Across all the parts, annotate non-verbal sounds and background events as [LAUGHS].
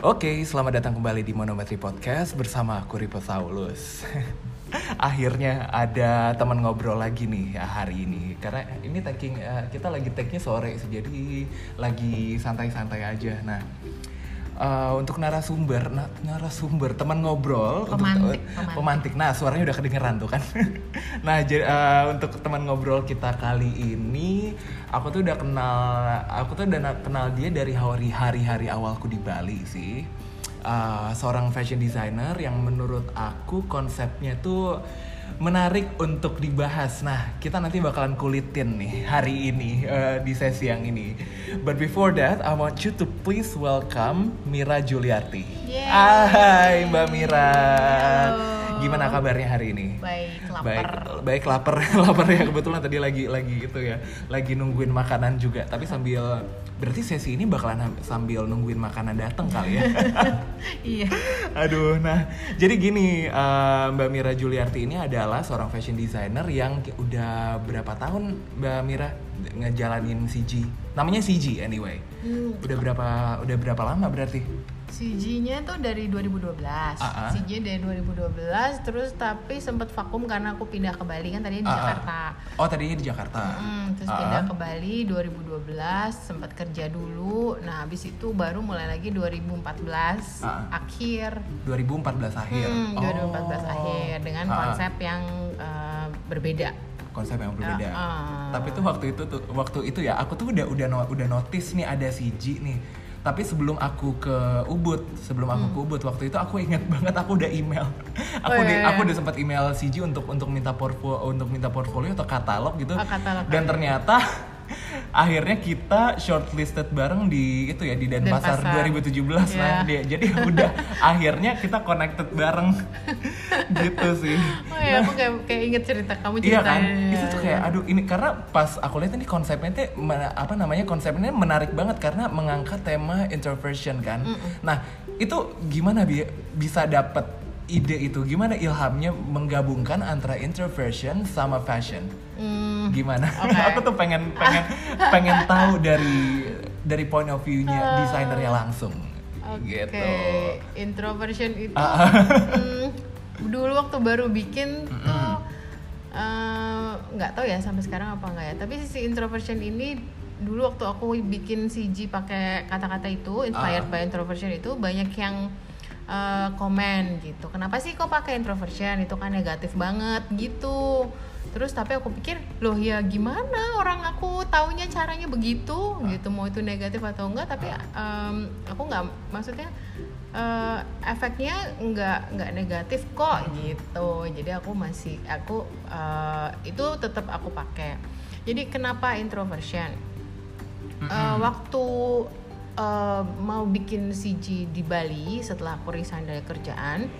Oke, selamat datang kembali di Monometri Podcast bersama aku Ripo Saulus. [LAUGHS] Akhirnya ada teman ngobrol lagi nih ya hari ini karena ini taking eh, kita lagi tagnya sore jadi lagi santai-santai aja. Nah, eh, untuk narasumber, na- narasumber teman ngobrol untuk- Pemantik, eh, pemantik. pemantik. Nah, suaranya udah kedengeran tuh kan. [LAUGHS] nah, jadi eh, untuk teman ngobrol kita kali ini, aku tuh udah kenal, aku tuh udah na- kenal dia dari hari hari-hari awalku di Bali sih. Eh, seorang fashion designer yang menurut aku konsepnya tuh menarik untuk dibahas. Nah, kita nanti bakalan kulitin nih hari ini eh, di sesi yang ini. But before that, I want you to please welcome Mira Juliarti. Yeay. Hai Mbak Mira. Halo. Gimana kabarnya hari ini? Baik, lapar. Baik, baik lapar, [LAUGHS] lapar ya kebetulan tadi lagi lagi itu ya, lagi nungguin makanan juga. Tapi sambil berarti sesi ini bakalan sambil nungguin makanan datang kali ya. [LAUGHS] iya. Aduh, nah jadi gini eh, Mbak Mira Juliarti ini adalah seorang fashion designer yang udah berapa tahun Mbak Mira ngejalanin CG? Namanya CG anyway. Hmm, Udah berapa udah berapa lama berarti? CG-nya tuh dari 2012. Ah, ah. CG dari 2012 terus tapi sempat vakum karena aku pindah ke Bali kan tadinya di ah. Jakarta. Oh tadinya di Jakarta. Mm, terus Ah, pindah ah. ke Bali 2012 sempat kerja dulu. Nah, habis itu baru mulai lagi 2014 Ah, ah. akhir. 2014 akhir. Hmm, 2014 Oh. akhir dengan ah. konsep yang eh, berbeda. konsep yang berbeda. Ah, ah. Tapi tuh waktu itu tuh waktu itu ya aku tuh udah udah udah notice nih ada CG nih. Tapi sebelum aku ke Ubud, sebelum aku Hmm. ke Ubud waktu itu aku ingat [LAUGHS] banget aku udah email. aku Oh, iya, iya. aku udah sempat email CG untuk untuk minta portfolio untuk minta portfolio atau katalog gitu. Oh, katalog. Dan ternyata akhirnya kita shortlisted bareng di itu ya di Denpasar, Denpasar. 2017 nah Iya. dia. Jadi udah [LAUGHS] akhirnya kita connected bareng [LAUGHS] gitu sih. Oh ya, aku kayak kayak inget cerita kamu Iya cerita. kan? Itu tuh kayak aduh ini karena pas aku lihat ini konsepnya tuh apa namanya konsepnya menarik banget karena mengangkat tema introversion kan. Nah, itu gimana bi bisa dapet ide itu? Gimana ilhamnya menggabungkan antara introversion sama fashion? Hmm, Gimana? Oke. [LAUGHS] aku tuh pengen pengen pengen tahu dari dari point of view-nya desainernya langsung. Oke, Gitu. introversion itu hmm, dulu waktu baru bikin tuh eh, nggak tahu ya sampai sekarang apa nggak ya. Tapi sisi introversion ini dulu waktu aku bikin CG pakai kata-kata itu inspired Ah. by introversion itu banyak yang eh, komen gitu. Kenapa sih kok pakai introversion? Itu kan negatif banget gitu. Terus tapi aku pikir, loh ya gimana orang aku taunya caranya begitu gitu. Mau itu negatif atau enggak, tapi em, aku nggak maksudnya eh, efeknya nggak nggak negatif kok gitu. Jadi aku masih aku eh, itu tetap aku pakai. Jadi kenapa introversion? Eh, waktu eh, mau bikin CG di Bali setelah aku resign dari kerjaan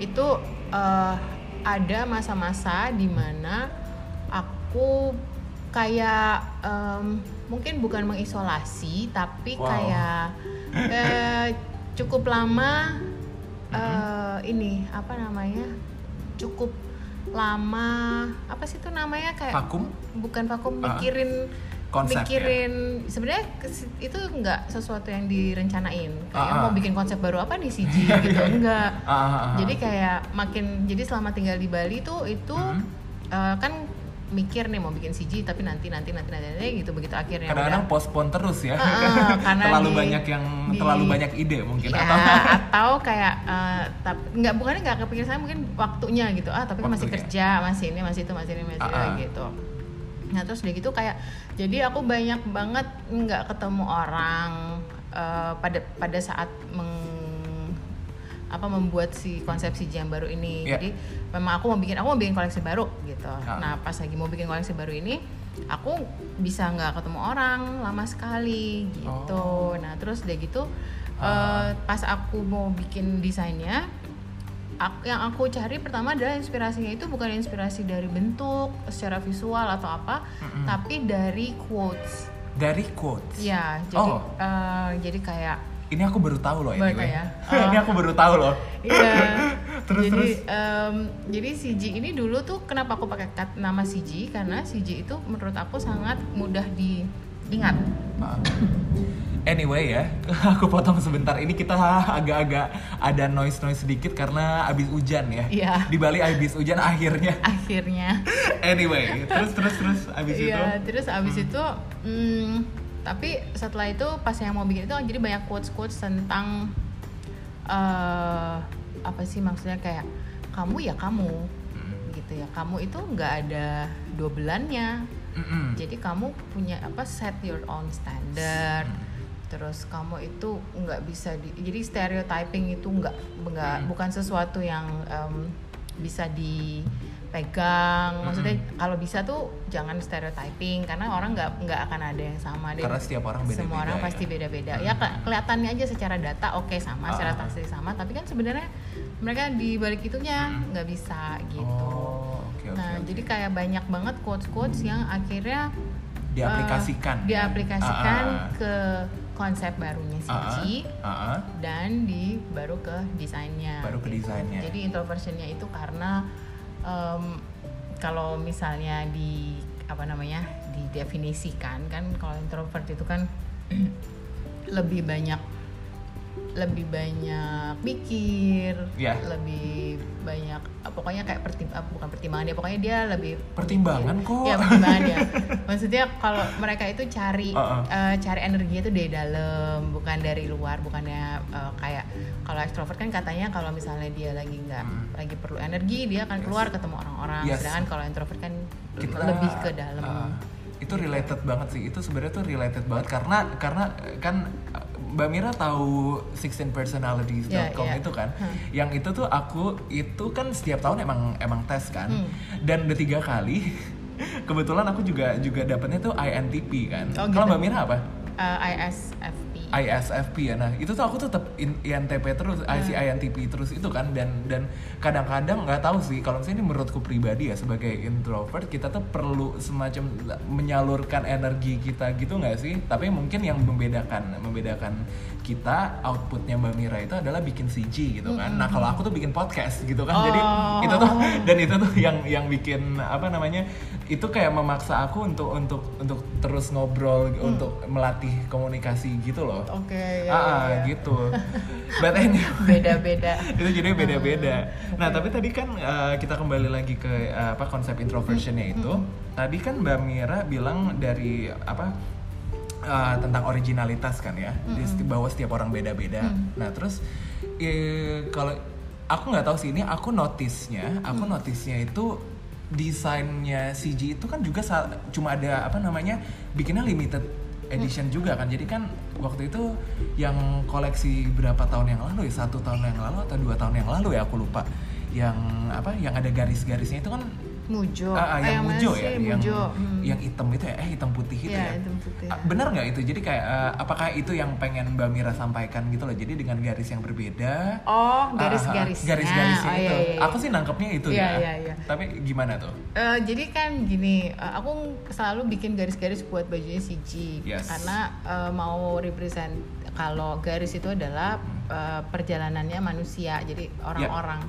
itu eh, ada masa-masa di mana aku kayak em, mungkin bukan mengisolasi tapi Wow. kayak eh, cukup lama eh, ini apa namanya cukup lama apa sih itu namanya kayak Vakum? bukan vakum Ah. mikirin Konsep, ya? mikirin sebenarnya itu nggak sesuatu yang direncanain kayak ah. mau bikin konsep baru apa nih CG gitu [LAUGHS] enggak ah, ah. jadi kayak makin jadi selama tinggal di Bali tuh itu Mhm. eh, kan mikir nih mau bikin CG tapi nanti nanti nanti nanti, nanti gitu begitu akhirnya kadang-kadang udah postpone terus ya ah, [LAUGHS] karena terlalu di- banyak yang di- terlalu banyak ide mungkin ya, atau [LAUGHS] atau kayak eh, tapi nggak bukannya nggak kepikiran saya mungkin waktunya gitu ah tapi kan masih Waktunya. kerja masih ini masih itu masih ini masih Ah, ah. gitu nah terus udah gitu kayak jadi aku banyak banget nggak ketemu orang eh, pada pada saat meng apa membuat si konsep si jam baru ini Iya. jadi memang aku mau bikin aku mau bikin koleksi baru gitu Ah. nah pas lagi mau bikin koleksi baru ini aku bisa nggak ketemu orang lama sekali gitu Oh. nah terus udah gitu Ah. eh, pas aku mau bikin desainnya ak- yang aku cari pertama adalah inspirasinya itu bukan inspirasi dari bentuk secara visual atau apa Mm-mm. tapi dari quotes dari quotes ya jadi Oh. eh, jadi kayak ini aku baru tahu loh anyway. ya? [LAUGHS] ini Oh. aku baru tahu loh Iya. [LAUGHS] Terus, jadi terus. em, jadi CG ini dulu tuh kenapa aku pakai kat- nama CG karena CG itu menurut aku sangat mudah di ingat Ah. Anyway ya, [LAUGHS] aku potong sebentar. Ini kita [LAUGHS] agak-agak ada noise-noise sedikit karena abis hujan ya. Iya. Di Bali abis hujan [LAUGHS] akhirnya. akhirnya Anyway, terus terus terus abis itu. Iya, terus abis itu, hmm, tapi setelah itu pas yang mau bikin itu jadi banyak quotes quotes tentang eh apa sih maksudnya kayak kamu ya kamu, Mm, gitu ya. Kamu itu nggak ada dua belannya. mm-mm. Jadi kamu punya apa set your own standard. Terus kamu itu nggak bisa di, jadi stereotyping itu nggak nggak Hmm. bukan sesuatu yang em, bisa dipegang. Maksudnya kalau bisa tuh jangan stereotyping karena orang nggak nggak akan ada yang sama deh. Karena setiap orang beda-beda Semua orang ya. pasti beda-beda. Ya ke- kelihatannya aja secara data oke sama, secara Ah. taksi sama, tapi kan sebenarnya mereka di balik itunya Hmm. nggak bisa gitu. Oh, oke. Nah, oke. jadi kayak banyak banget quotes-quotes yang akhirnya diaplikasikan. eh, diaplikasikan Ah, ah. ke konsep barunya Ah, ah. Siji Ah, ah. dan di baru ke desainnya. Baru ke gitu. desainnya. Jadi introversionnya itu karena em, kalau misalnya di apa namanya didefinisikan kan kalau introvert itu kan [CLEARS THROAT] lebih banyak lebih banyak mikir, Iya. lebih banyak eh, pokoknya kayak pertim eh, bukan pertimbangan dia pokoknya dia lebih Pertimbangan mikir. kok. Iya, pertimbangan dia. [LAUGHS] Maksudnya kalau mereka itu cari Uh-uh. eh, cari energinya itu dari dalam, bukan dari luar, bukannya eh, kayak kalau ekstrovert kan katanya kalau misalnya dia lagi nggak Hmm. lagi perlu energi dia akan Yes. keluar ketemu orang-orang. Yes. Sedangkan kalau introvert kan Kita- lebih ke dalam. ah, itu related banget sih. Itu sebenarnya tuh related banget karena karena kan Mbak Mira tahu 16 personalities.com Iya, iya. itu kan. Hmm. Yang itu tuh aku itu kan setiap tahun emang emang tes kan. Hmm. Dan udah tiga kali [LAUGHS] kebetulan aku juga juga dapetnya tuh INTP kan. Oh, Kalau gitu. Mbak Mira apa? Eh, ISFP. ISFP ya. Nah, itu tuh aku tetap in- INTP terus, IC INTP terus itu kan dan dan kadang-kadang nggak tahu sih kalau misalnya ini menurutku pribadi ya sebagai introvert kita tuh perlu semacam menyalurkan energi kita gitu nggak sih? Tapi mungkin yang membedakan membedakan kita outputnya Mbak Mira itu adalah bikin CG gitu kan. Nah, kalau aku tuh bikin podcast gitu kan. Jadi Oh. itu tuh dan itu tuh yang yang bikin apa namanya? itu kayak memaksa aku untuk untuk untuk terus ngobrol untuk melatih komunikasi gitu loh Oke. ya, ah ah, ya, gitu. But anyway. [LAUGHS] Beda-beda. [LAUGHS] itu jadi beda-beda. Nah tapi tadi kan uh, kita kembali lagi ke uh, apa konsep introversionnya itu. tadi kan mbak Mira bilang dari apa uh, tentang originalitas kan ya. Di seti- bahwa setiap orang beda-beda. Nah terus kalau aku nggak tahu sih ini aku notice-nya aku notice-nya itu desainnya CG itu kan juga cuma ada apa namanya bikinnya limited edition juga kan. Jadi kan waktu itu yang koleksi berapa tahun yang lalu ya? Satu tahun yang lalu atau dua tahun yang lalu ya? Aku lupa. Yang apa? Yang ada garis-garisnya itu kan Mujo. ah, ah, yang mujo ya yang Mujo. Hmm. yang hitam itu ya eh hitam putih itu Iya, ya hitam putih. Ah, benar nggak itu jadi kayak eh, apakah itu yang pengen Mbak Mira sampaikan gitu loh jadi dengan garis yang berbeda Oh, Ah, garis-garisnya. garis-garisnya Oh, itu iya, iya, iya. aku sih nangkepnya itu Iya, ya iya, iya. tapi gimana tuh Eh, jadi kan gini, eh, aku selalu bikin garis-garis buat bajunya CG Yes. karena eh, mau represent kalau garis itu adalah eh, perjalanannya manusia, jadi orang-orang.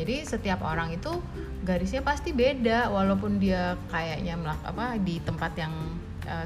Jadi setiap orang itu garisnya pasti beda, walaupun dia kayaknya melak- apa di tempat yang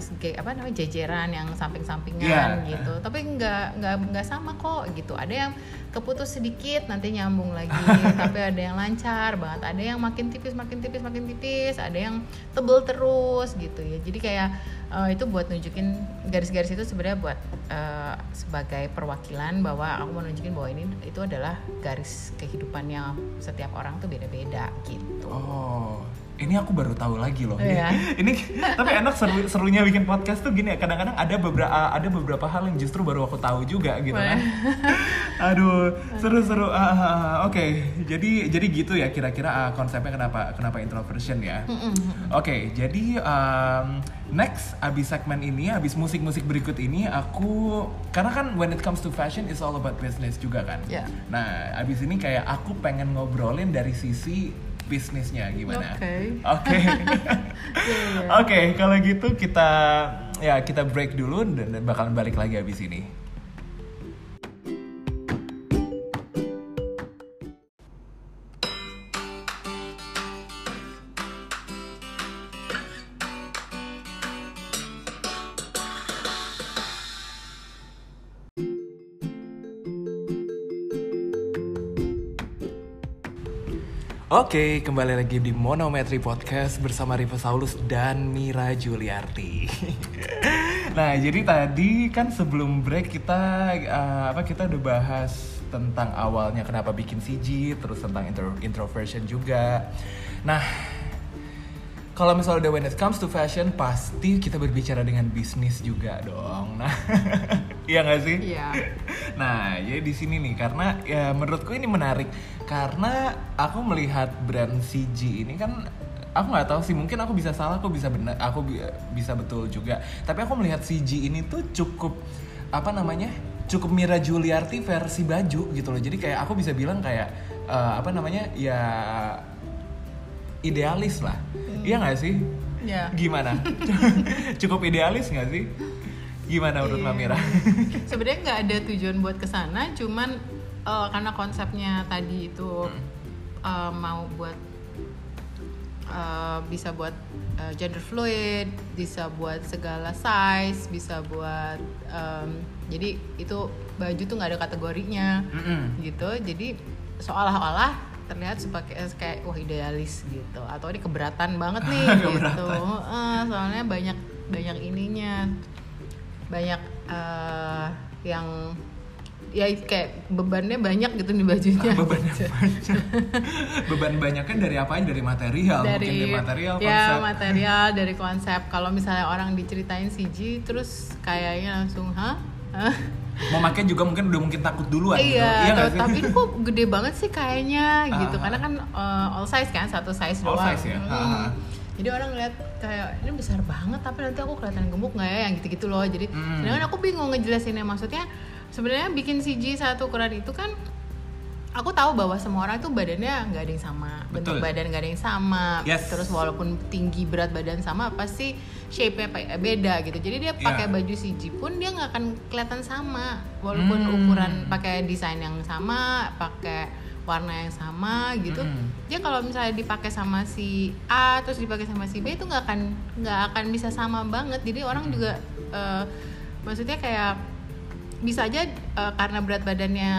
sege- apa namanya jajaran yang samping-sampingan Iya. gitu, tapi nggak nggak nggak sama kok gitu. Ada yang keputus sedikit nanti nyambung lagi, [LAUGHS] tapi ada yang lancar banget, ada yang makin tipis makin tipis makin tipis, ada yang tebel terus gitu ya. Jadi kayak eh, itu buat nunjukin garis-garis itu sebenarnya buat eh, sebagai perwakilan bahwa aku mau nunjukin bahwa ini itu adalah garis kehidupannya setiap orang tuh beda-beda gitu. oh ini aku baru tahu lagi loh Iya. [LAUGHS] ini tapi enak seru serunya bikin podcast tuh gini ya kadang-kadang ada beberapa ada beberapa hal yang justru baru aku tahu juga gitu kan [LAUGHS] aduh seru-seru Ah, ah, ah. oke jadi jadi gitu ya kira-kira ah, konsepnya kenapa kenapa introversion ya Oke, jadi um, next abis segmen ini, abis musik-musik berikut ini, aku karena kan when it comes to fashion is all about business juga kan. Ya. Nah, abis ini kayak aku pengen ngobrolin dari sisi bisnisnya gimana. Oke. Oke. [LAUGHS] Iya, Oke, kalau gitu kita ya kita break dulu dan bakalan balik lagi abis ini. Oke, kembali lagi di Monometri Podcast bersama Riva Saulus dan Mira Juliarti. [LAUGHS] nah, jadi tadi kan sebelum break kita uh, apa kita udah bahas tentang awalnya kenapa bikin CG, terus tentang intro introversion juga. Nah, kalau misalnya udah when it comes to fashion pasti kita berbicara dengan bisnis juga dong. [LAUGHS] Nah, iya nggak sih? Iya. Nah, jadi di sini nih karena ya menurutku ini menarik. Karena aku melihat brand CG ini kan aku nggak tahu sih mungkin aku bisa salah aku bisa benar aku bi- bisa betul juga. Tapi aku melihat CG ini tuh cukup apa namanya cukup Mira Juliarti versi baju gitu loh. Jadi kayak aku bisa bilang kayak eh, apa namanya ya idealis lah. Iya nggak sih? Iya. gimana? [LAUGHS] [LAUGHS] Cukup idealis nggak sih gimana menurut Iya. Mbak Mira [LAUGHS] Sebenarnya nggak ada tujuan buat ke sana, cuman eh, karena konsepnya tadi itu eh, mau buat eh, bisa buat eh, gender fluid, bisa buat segala size, bisa buat em, jadi itu baju tuh nggak ada kategorinya Mm-mm. gitu. Jadi seolah-olah terlihat sebagai kayak wah idealis gitu atau ini keberatan banget nih [LAUGHS] gitu. Eh, soalnya banyak banyak ininya banyak eh, yang ya kayak bebannya banyak gitu di bajunya. [LAUGHS] Bebannya banyak. Beban banyaknya dari apa dari material mungkin dari dari material ya konsep. material [LAUGHS] dari konsep. Kalau misalnya orang diceritain CG terus kayaknya langsung hah? Hah? [LAUGHS] mau pakai juga mungkin udah mungkin takut duluan gitu. Iya, nggak atau- sih? tapi kok gede banget sih kayaknya gitu. Ah. karena kan uh, all size kan satu size All doang. size ya? Mm. Jadi orang ngeliat kayak ini besar banget tapi nanti aku kelihatan gemuk nggak ya yang gitu-gitu loh jadi Hmm. sedangkan aku bingung ngejelasinnya maksudnya sebenarnya bikin CG satu ukuran itu kan aku tahu bahwa semua orang tuh badannya nggak ada yang sama bentuk Betul. badan nggak ada yang sama Yes. terus walaupun tinggi berat badan sama pasti shape-nya pe- beda gitu jadi dia pakai Yeah. baju CG pun dia nggak akan kelihatan sama walaupun Hmm. ukuran pakai desain yang sama pakai warna yang sama gitu. Hmm. dia kalau misalnya dipakai sama si A terus dipakai sama si B itu nggak akan nggak akan bisa sama banget. Jadi orang juga eh, maksudnya kayak bisa aja eh, karena berat badannya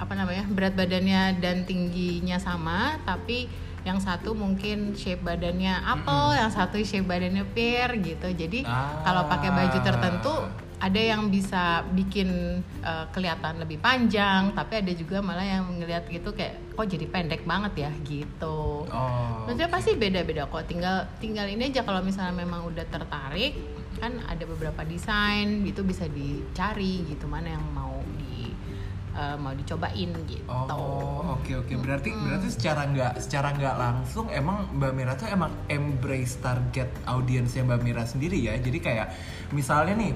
apa namanya berat badannya dan tingginya sama tapi yang satu mungkin shape badannya apple yang satu shape badannya pear gitu. Jadi Ah. kalau pakai baju tertentu ada yang bisa bikin eh, kelihatan lebih panjang tapi ada juga malah yang ngelihat gitu kayak kok jadi pendek banget ya gitu oh Maksudnya oke. pasti beda-beda kok. Tinggal tinggal ini aja kalau misalnya memang udah tertarik, kan ada beberapa desain itu bisa dicari gitu mana yang mau di eh, mau dicobain gitu. Oh oke oke berarti berarti secara nggak secara nggak langsung emang Mbak Mira tuh emang embrace target audiensnya Mbak Mira sendiri ya jadi kayak misalnya nih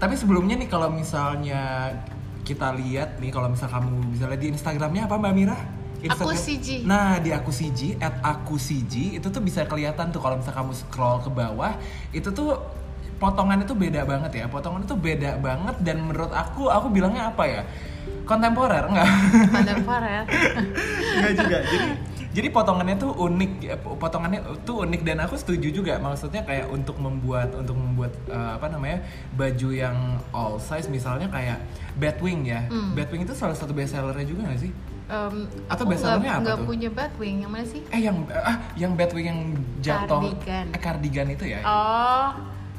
tapi sebelumnya nih kalau misalnya kita lihat nih kalau misal kamu misalnya di Instagramnya apa Mbak Mira? Aku CG. Nah di aku CG, at aku CG itu tuh bisa kelihatan tuh kalau misal kamu scroll ke bawah itu tuh potongannya tuh beda banget ya potongannya tuh beda banget dan menurut aku aku bilangnya apa ya kontemporer nggak Kontemporer. [LAUGHS] Enggak juga. Jadi jadi potongannya tuh unik ya, potongannya tuh unik dan aku setuju juga maksudnya kayak untuk membuat untuk membuat eh, apa namanya baju yang all size misalnya kayak Batwing ya. Hmm. Batwing itu salah satu best sellernya juga gak sih? Em, Atau bestsellernya nggak- apa nggak tuh? punya Batwing yang mana sih? Eh yang ah yang Batwing yang jatuh Cardigan. eh, cardigan itu ya. Oh,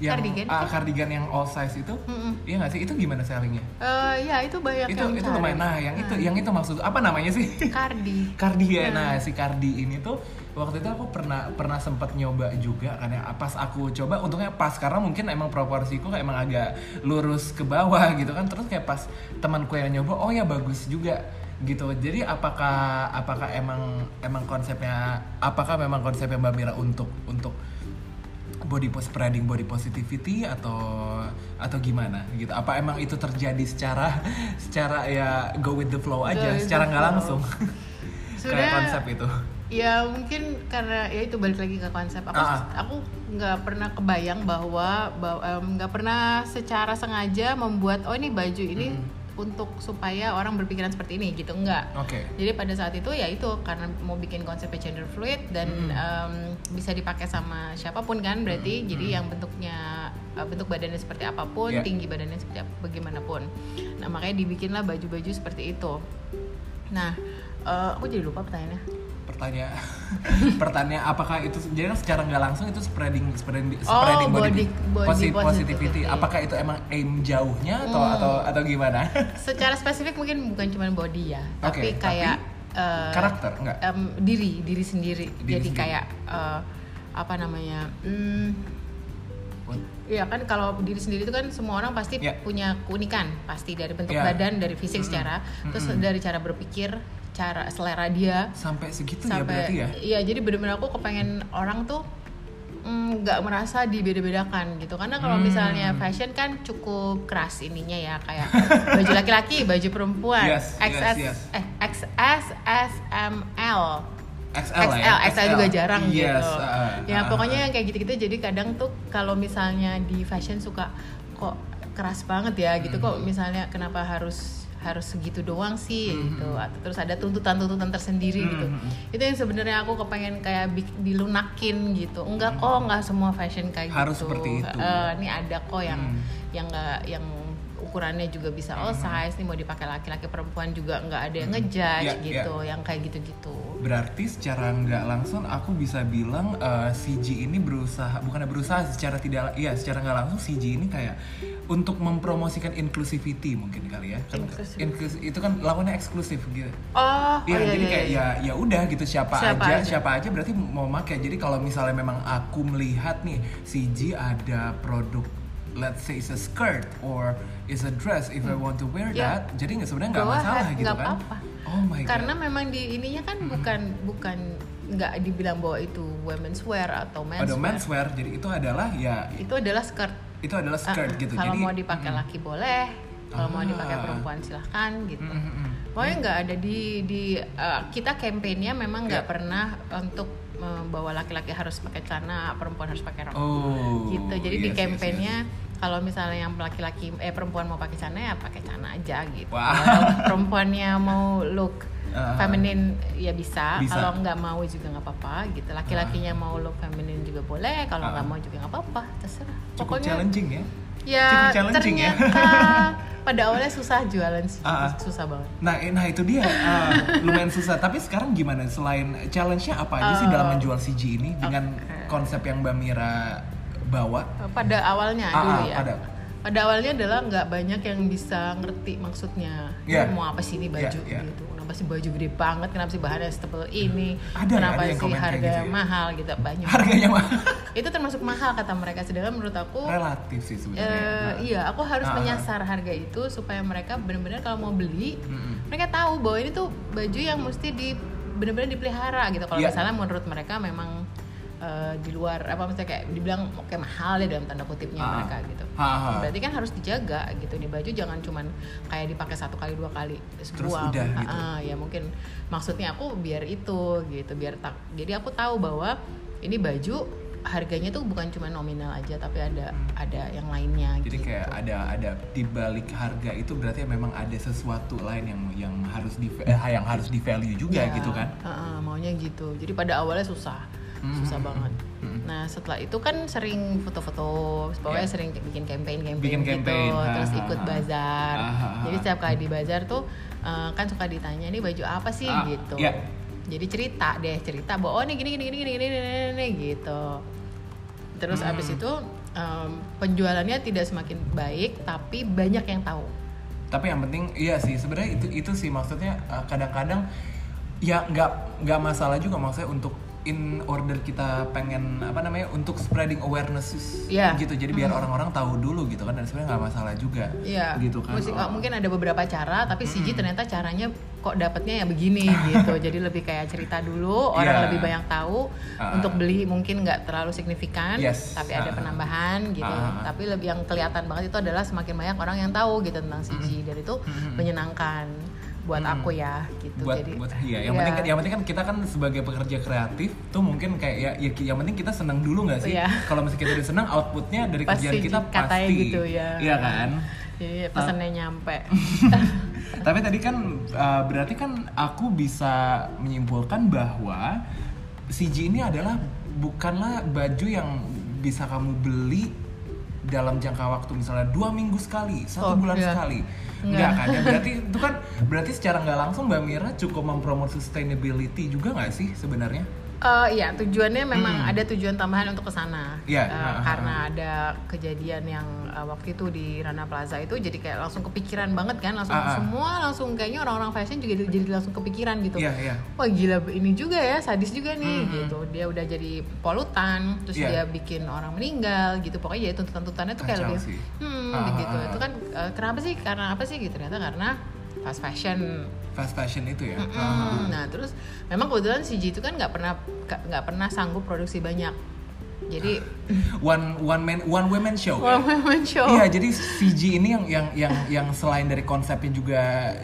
yang cardigan. ah, cardigan yang all size itu. Mm-mm. Iya gak sih? Itu gimana sellingnya? Eh, ya itu banyak itu yang itu cari. lumayan. Nah, yang itu Nah, yang itu maksud apa namanya sih? Cardi. Cardi [LAUGHS] ya. Hmm. Nah, si Cardi ini tuh waktu itu aku pernah pernah sempat nyoba juga karena pas aku coba untungnya pas karena mungkin emang proporsiku kayak emang agak lurus ke bawah gitu kan terus kayak pas temanku yang nyoba oh ya bagus juga gitu jadi apakah apakah emang emang konsepnya apakah memang konsepnya Mbak Mira untuk untuk body spreading body positivity atau atau gimana gitu? Apa emang itu terjadi secara secara ya go with the flow Go aja with secara nggak langsung? [LAUGHS] Kayak konsep itu. Ya mungkin karena ya itu balik lagi ke konsep. Aku Ah. aku nggak pernah kebayang bahwa nggak pernah secara sengaja membuat oh ini baju ini untuk supaya orang berpikiran seperti ini gitu enggak. oke Jadi pada saat itu ya itu karena mau bikin konsepnya gender fluid dan Mm. em, bisa dipakai sama siapa pun kan berarti Mm, jadi mm. yang bentuknya eh, bentuk badannya seperti apa pun, Yeah. tinggi badannya seperti apa, bagaimanapun. Nah makanya dibikinlah baju-baju seperti itu. Nah eh, aku jadi lupa pertanyaannya. Pertanyaan [LAUGHS] pertanyaan apakah itu jadi kan secara nggak langsung itu spreading spreading Oh, spreading body- body posi- positivity. apakah itu emang aim jauhnya atau Hmm. atau atau gimana [LAUGHS] Secara spesifik mungkin bukan cuma body ya, Oke, tapi tapi kayak eh, karakter enggak em, diri diri sendiri. Diri Jadi sendiri. kayak eh, apa namanya? Hmm, Iya kan kalau diri sendiri itu kan semua orang pasti Ya. punya keunikan pasti dari bentuk Ya. badan, dari fisik secara, terus dari cara berpikir, cara selera dia sampai segitu ya sampai berarti ya iya jadi bener-bener aku kepengen orang tuh mm, nggak merasa dibeda-bedakan gitu karena kalau Hmm. misalnya fashion kan cukup keras ininya ya kayak baju laki-laki baju perempuan Yes, yes, XS yes. eh XS S M L XL, XL, ya XL juga jarang yes, gitu. uh, ya uh, pokoknya uh. yang kayak gitu-gitu jadi kadang tuh kalau misalnya di fashion suka kok keras banget ya gitu kok Hmm. misalnya kenapa harus harus segitu doang sih Hmm. gitu atau terus ada tuntutan-tuntutan tersendiri gitu Hmm. itu yang sebenarnya aku kepengen kayak dilunakin gitu enggak kok enggak semua fashion kayak Hmm. Harus gitu seperti itu. Eh, ini ada kok yang Hmm. yang enggak yang ukurannya juga bisa all size nih mau dipakai laki-laki perempuan juga nggak ada yang ngejudge Ya, ya. gitu yang kayak gitu-gitu Berarti secara nggak langsung aku bisa bilang eh, CG ini berusaha bukannya berusaha secara tidak iya secara nggak langsung CG ini kayak untuk mempromosikan inclusivity mungkin kali ya. Kan inklus- itu kan lawannya eksklusif gitu. oh, Iya, oh, iya, jadi iya, kayak iya. ya ya udah gitu siapa, Siapa aja, aja. siapa aja berarti mau make. Jadi kalau misalnya memang aku melihat nih CG ada produk let's say it's a skirt or is a dress if I want to wear Ya. that, jadi nggak sebenarnya nggak masalah ahead, gitu nggak kan. apa-apa. Oh my karena god. memang di ininya kan bukan bukan nggak dibilang bahwa itu women's wear atau men's Ada wear. menswear, jadi itu adalah ya itu adalah skirt itu adalah skirt Ah, gitu. kalau jadi mau dipakai laki boleh kalau mau dipakai Ah. perempuan silahkan gitu Mm, mm, mm. pokoknya nggak ada di di uh, kita kampanyenya memang nggak Ya. pernah untuk membawa laki-laki harus pakai celana perempuan harus pakai rok Oh. gitu jadi yes, di yes, kampanyenya yes. kalau misalnya yang laki-laki eh perempuan mau pakai celana ya pakai celana aja gitu Wah. kalau perempuannya mau look Ah. feminin ya bisa, Bisa. kalau nggak mau juga nggak apa-apa gitu laki-lakinya mau look feminin juga boleh kalau nggak Ah. mau juga nggak apa-apa terserah Cukup challenging ya. ya Cukup challenging ya. [LAUGHS] pada awalnya susah jualan sih Ah, ah. susah banget Nah, eh, nah itu dia ah, lumayan susah. Tapi sekarang gimana? Selain challenge-nya apa aja sih Oh. dalam menjual CG ini dengan Oke. konsep yang Mbak Mira bawa? pada awalnya Ah, dulu ya pada. pada awalnya adalah nggak banyak yang bisa ngerti maksudnya. Ini mau apa sih ini baju Iya, iya. gitu kenapa sih baju gede banget kenapa sih bahannya setebal ini Ada ya, kenapa ada sih harga gitu ya? mahal gitu banyak Harganya mah [LAUGHS] itu termasuk mahal kata mereka sedangkan menurut aku relatif sih sebenarnya. Nah. iya aku harus Ah, ah. menyasar harga itu supaya mereka benar-benar kalau mau beli Mm-mm. mereka tahu bahwa ini tuh baju yang mesti di benar-benar dipelihara gitu kalau Iya. misalnya menurut mereka memang eh, di luar apa misalnya kayak dibilang oke mahal ya dalam tanda kutipnya Ah. mereka gitu Ah, berarti kan harus dijaga gitu nih baju jangan cuman kayak dipakai satu kali dua kali terus Terus udah Ah, gitu. ah, ya mungkin maksudnya aku biar itu gitu biar tak jadi aku tahu bahwa ini baju harganya tuh bukan cuma nominal aja tapi ada ada yang lainnya Jadi gitu. kayak ada ada di balik harga itu berarti memang ada sesuatu lain yang yang harus di eh, yang harus di value juga Ya, gitu kan. uh-uh, maunya gitu. Jadi pada awalnya susah, susah Mhm. banget. Mhm. Nah setelah itu kan sering foto-foto, pokoknya Ya. sering bikin campaign-campaign Bikin gitu, campaign, ha, terus ha, ikut ha. bazar. Ah, ha, ha. Jadi setiap kali di bazar tuh uh, kan suka ditanya ini baju apa sih Ah, gitu. ya. Jadi cerita deh, cerita bahwa oh ini gini gini gini gini gini, gini, gitu. Terus Hmm. abis itu um, penjualannya tidak semakin baik, tapi banyak yang tahu. Tapi yang penting iya sih sebenarnya itu itu sih maksudnya uh, kadang-kadang ya nggak nggak masalah juga maksudnya untuk in order kita pengen apa namanya untuk spreading awareness Iya. gitu jadi biar orang-orang tahu dulu gitu kan dan sebenarnya nggak masalah juga Iya. gitu kan Musik- Oh. mungkin ada beberapa cara, tapi CG ternyata caranya kok dapetnya ya begini [LAUGHS] gitu. Jadi lebih kayak cerita dulu, orang Iya. lebih banyak tahu. Ah. Untuk beli mungkin nggak terlalu signifikan, Yes. tapi ada Ah. penambahan gitu. Ah. Tapi lebih yang kelihatan banget itu adalah semakin banyak orang yang tahu gitu tentang CG dan itu menyenangkan buat Mm. aku ya gitu. buat Jadi buat iya yang ya. penting yang penting kan kita kan sebagai pekerja kreatif tuh mungkin kayak ya, ya yang penting kita senang dulu nggak sih Iya. kalau misalnya kita udah senang outputnya dari Pasti kerjaan kita pasti gitu ya. iya kan Jadi pesannya nyampe. [LAUGHS] Tapi tadi kan uh, berarti kan aku bisa menyimpulkan bahwa CG ini adalah bukanlah baju yang bisa kamu beli dalam jangka waktu misalnya dua minggu sekali, satu Oh, bulan iya. sekali? Enggak kan? Ya [LAUGHS] berarti itu kan berarti secara nggak langsung Mbak Mira cukup mempromot sustainability juga nggak sih sebenarnya? Eh, iya tujuannya memang Hmm. ada tujuan tambahan untuk ke sana. Iya, Eh, ha, ha, karena ada kejadian yang eh, waktu itu di Rana Plaza itu jadi kayak langsung kepikiran banget kan, langsung ah. semua langsung kayaknya orang-orang fashion juga jadi langsung kepikiran gitu. Iya, iya. Wah gila ini juga ya, sadis juga nih Mhm. gitu. Dia udah jadi polutan, terus Iya. dia bikin orang meninggal gitu. Pokoknya ya tuntutan-tuntutannya tuh kayak lebih hmm ah, gitu. Itu kan eh, kenapa sih? Karena apa sih gitu? Ternyata karena fast fashion Fast fashion itu ya. Mm-mm. Nah terus memang kebetulan CG itu kan nggak pernah nggak pernah sanggup produksi banyak. Jadi One one man one woman show. ya? one woman show. Iya, jadi CG ini yang yang yang yang selain dari konsepnya juga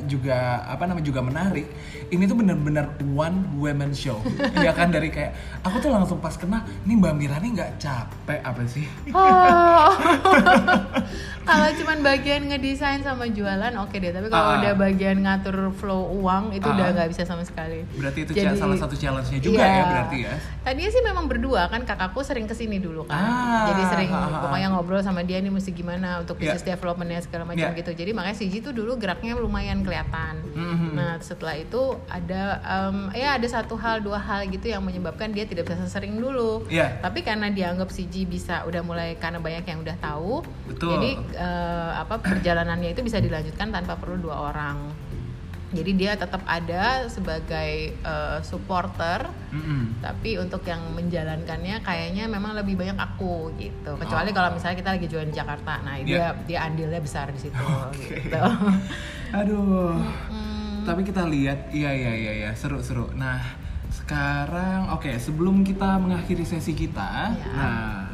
juga apa namanya juga menarik. Ini tuh bener-bener one woman show. [LAUGHS] Iya kan dari kayak aku tuh langsung pas kena, nih Mbak Mira nih nggak capek apa sih? Oh. [LAUGHS] kalau cuman bagian ngedesain sama jualan oke deh, tapi kalau Ah. udah bagian ngatur flow uang itu Ah. udah nggak bisa sama sekali. Berarti itu Jadi- salah satu challenge-nya juga Iya. ya berarti ya. Tadinya sih memang berdua kan kakakku sering ke sini dulu kan. Ah, Jadi sering ah, ah, pokoknya ngobrol sama dia nih mesti gimana untuk Iya. business developmentnya segala macam Iya. gitu. Jadi makanya CG tuh dulu geraknya lumayan kelihatan. Mhm. Nah setelah itu ada em, ya ada satu hal dua hal gitu yang menyebabkan dia tidak bisa sesering dulu. Iya. Tapi karena dianggap CG bisa udah mulai karena banyak yang udah tahu. Betul. Jadi eh, apa perjalanannya itu bisa dilanjutkan tanpa perlu dua orang. Jadi dia tetap ada sebagai eh, supporter Mm-mm. tapi untuk yang menjalankannya kayaknya memang lebih banyak aku gitu kecuali Oh. kalau misalnya kita lagi jualan di Jakarta nah dia Iya. dia andilnya besar di situ Oke. gitu [LAUGHS] Aduh. Hmm, Tapi kita lihat, iya iya iya iya, seru seru. Nah, sekarang oke, sebelum kita mengakhiri sesi kita, Ya. nah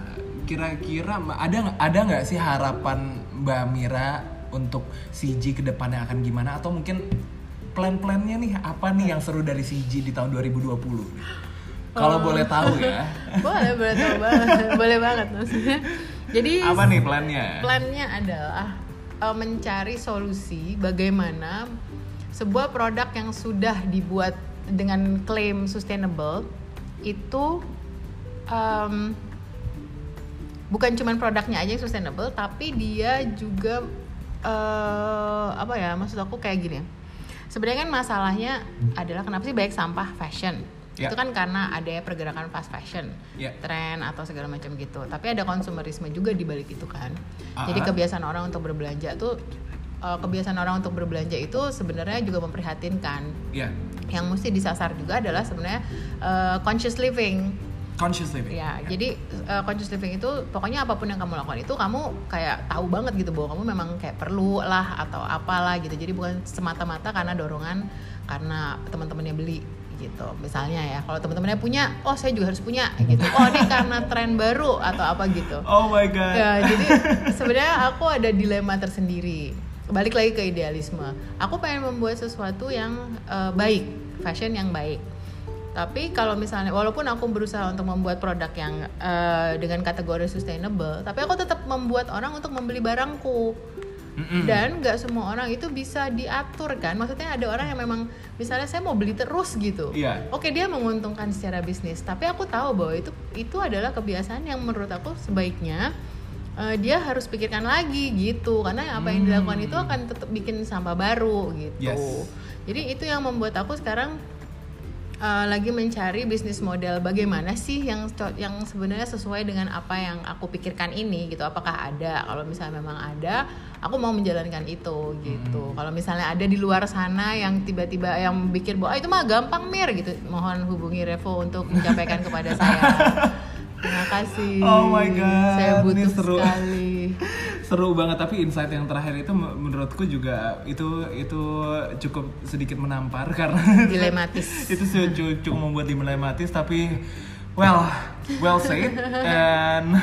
kira-kira ada ada nggak sih harapan Mbak Mira untuk CG ke depannya akan gimana atau mungkin plan-plannya nih apa nih yang seru dari CG di tahun 2020? Kalau Oh. boleh tahu ya, [LAUGHS] boleh boleh tahu banget boleh banget maksudnya jadi apa nih plannya? plannya adalah uh, mencari solusi bagaimana sebuah produk yang sudah dibuat dengan klaim sustainable itu um, bukan cuman produknya aja yang sustainable tapi dia juga eh, apa ya maksud aku kayak gini sebenarnya kan masalahnya adalah kenapa sih banyak sampah fashion Ya. itu kan karena ada pergerakan fast fashion Ya. tren atau segala macam gitu tapi ada konsumerisme juga di balik itu kan Ah. jadi kebiasaan orang untuk berbelanja tuh eh, kebiasaan orang untuk berbelanja itu sebenarnya juga memprihatinkan Ya, yang mesti disasar juga adalah sebenarnya eh, conscious living conscious living. Ya, jadi uh, conscious living itu pokoknya apa pun yang kamu lakukan itu kamu kayak tahu banget gitu bahwa kamu memang kayak perlu lah atau apalah gitu. Jadi bukan semata-mata karena dorongan karena teman-temannya beli gitu. Misalnya ya, kalau teman-temannya punya, oh saya juga harus punya [LAUGHS] gitu. Oh ini karena tren baru atau apa gitu. Oh my god. Ya, jadi [LAUGHS] sebenarnya aku ada dilema tersendiri. Balik lagi ke idealisme. Aku pengen membuat sesuatu yang eh, baik, fashion yang baik. Tapi kalau misalnya, walaupun aku berusaha untuk membuat produk yang eh, dengan kategori sustainable, tapi aku tetap membuat orang untuk membeli barangku. Mm-mm. Dan nggak semua orang itu bisa diatur kan. Maksudnya ada orang yang memang, misalnya saya mau beli terus gitu. Iya. Oke dia menguntungkan secara bisnis, tapi aku tahu bahwa itu itu adalah kebiasaan yang menurut aku sebaiknya eh, dia harus pikirkan lagi gitu, karena apa yang dilakukan itu akan tetap bikin sampah baru gitu. Yes. Jadi itu yang membuat aku sekarang eh, lagi mencari bisnis model bagaimana sih yang yang sebenarnya sesuai dengan apa yang aku pikirkan ini gitu. Apakah ada? Kalau misalnya memang ada, aku mau menjalankan itu gitu. Kalau misalnya ada di luar sana yang tiba-tiba yang bikin bahwa "Ah, itu mah gampang mir gitu, mohon hubungi Revo untuk menyampaikan kepada saya. [LAUGHS] Terima kasih. Oh my God, Saya ini butuh seru. sekali. Seru banget tapi insight yang terakhir itu menurutku juga itu itu cukup sedikit menampar [LAUGHS] karena Dilematis. itu cu- cukup membuat dilematis tapi well well said [LAUGHS] and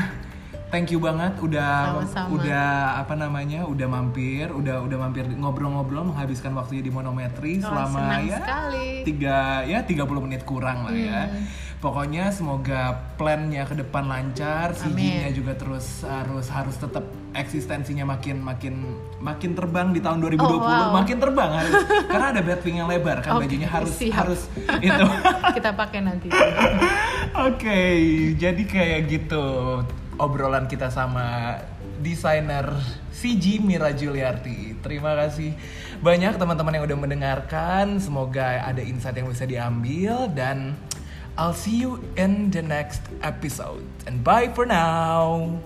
thank you banget udah Sama-sama. udah apa namanya udah mampir udah udah mampir ngobrol-ngobrol menghabiskan waktunya di monometri Oh, selama ya sekali. tiga ya 30 menit kurang lah ya Hmm. Pokoknya semoga plannya ke depan lancar CG-nya juga terus harus harus tetap eksistensinya makin makin makin terbang di tahun 2020 Oh, wow. makin terbang harus [LAUGHS] karena ada batwing yang lebar kan Oke, bajunya harus siap. harus [LAUGHS] itu Kita pakai nanti. [LAUGHS] Oke, jadi kayak gitu. obrolan kita sama desainer CG Mira Juliarti. Terima kasih banyak teman-teman yang udah mendengarkan. Semoga ada insight yang bisa diambil dan I'll see you in the next episode. And bye for now.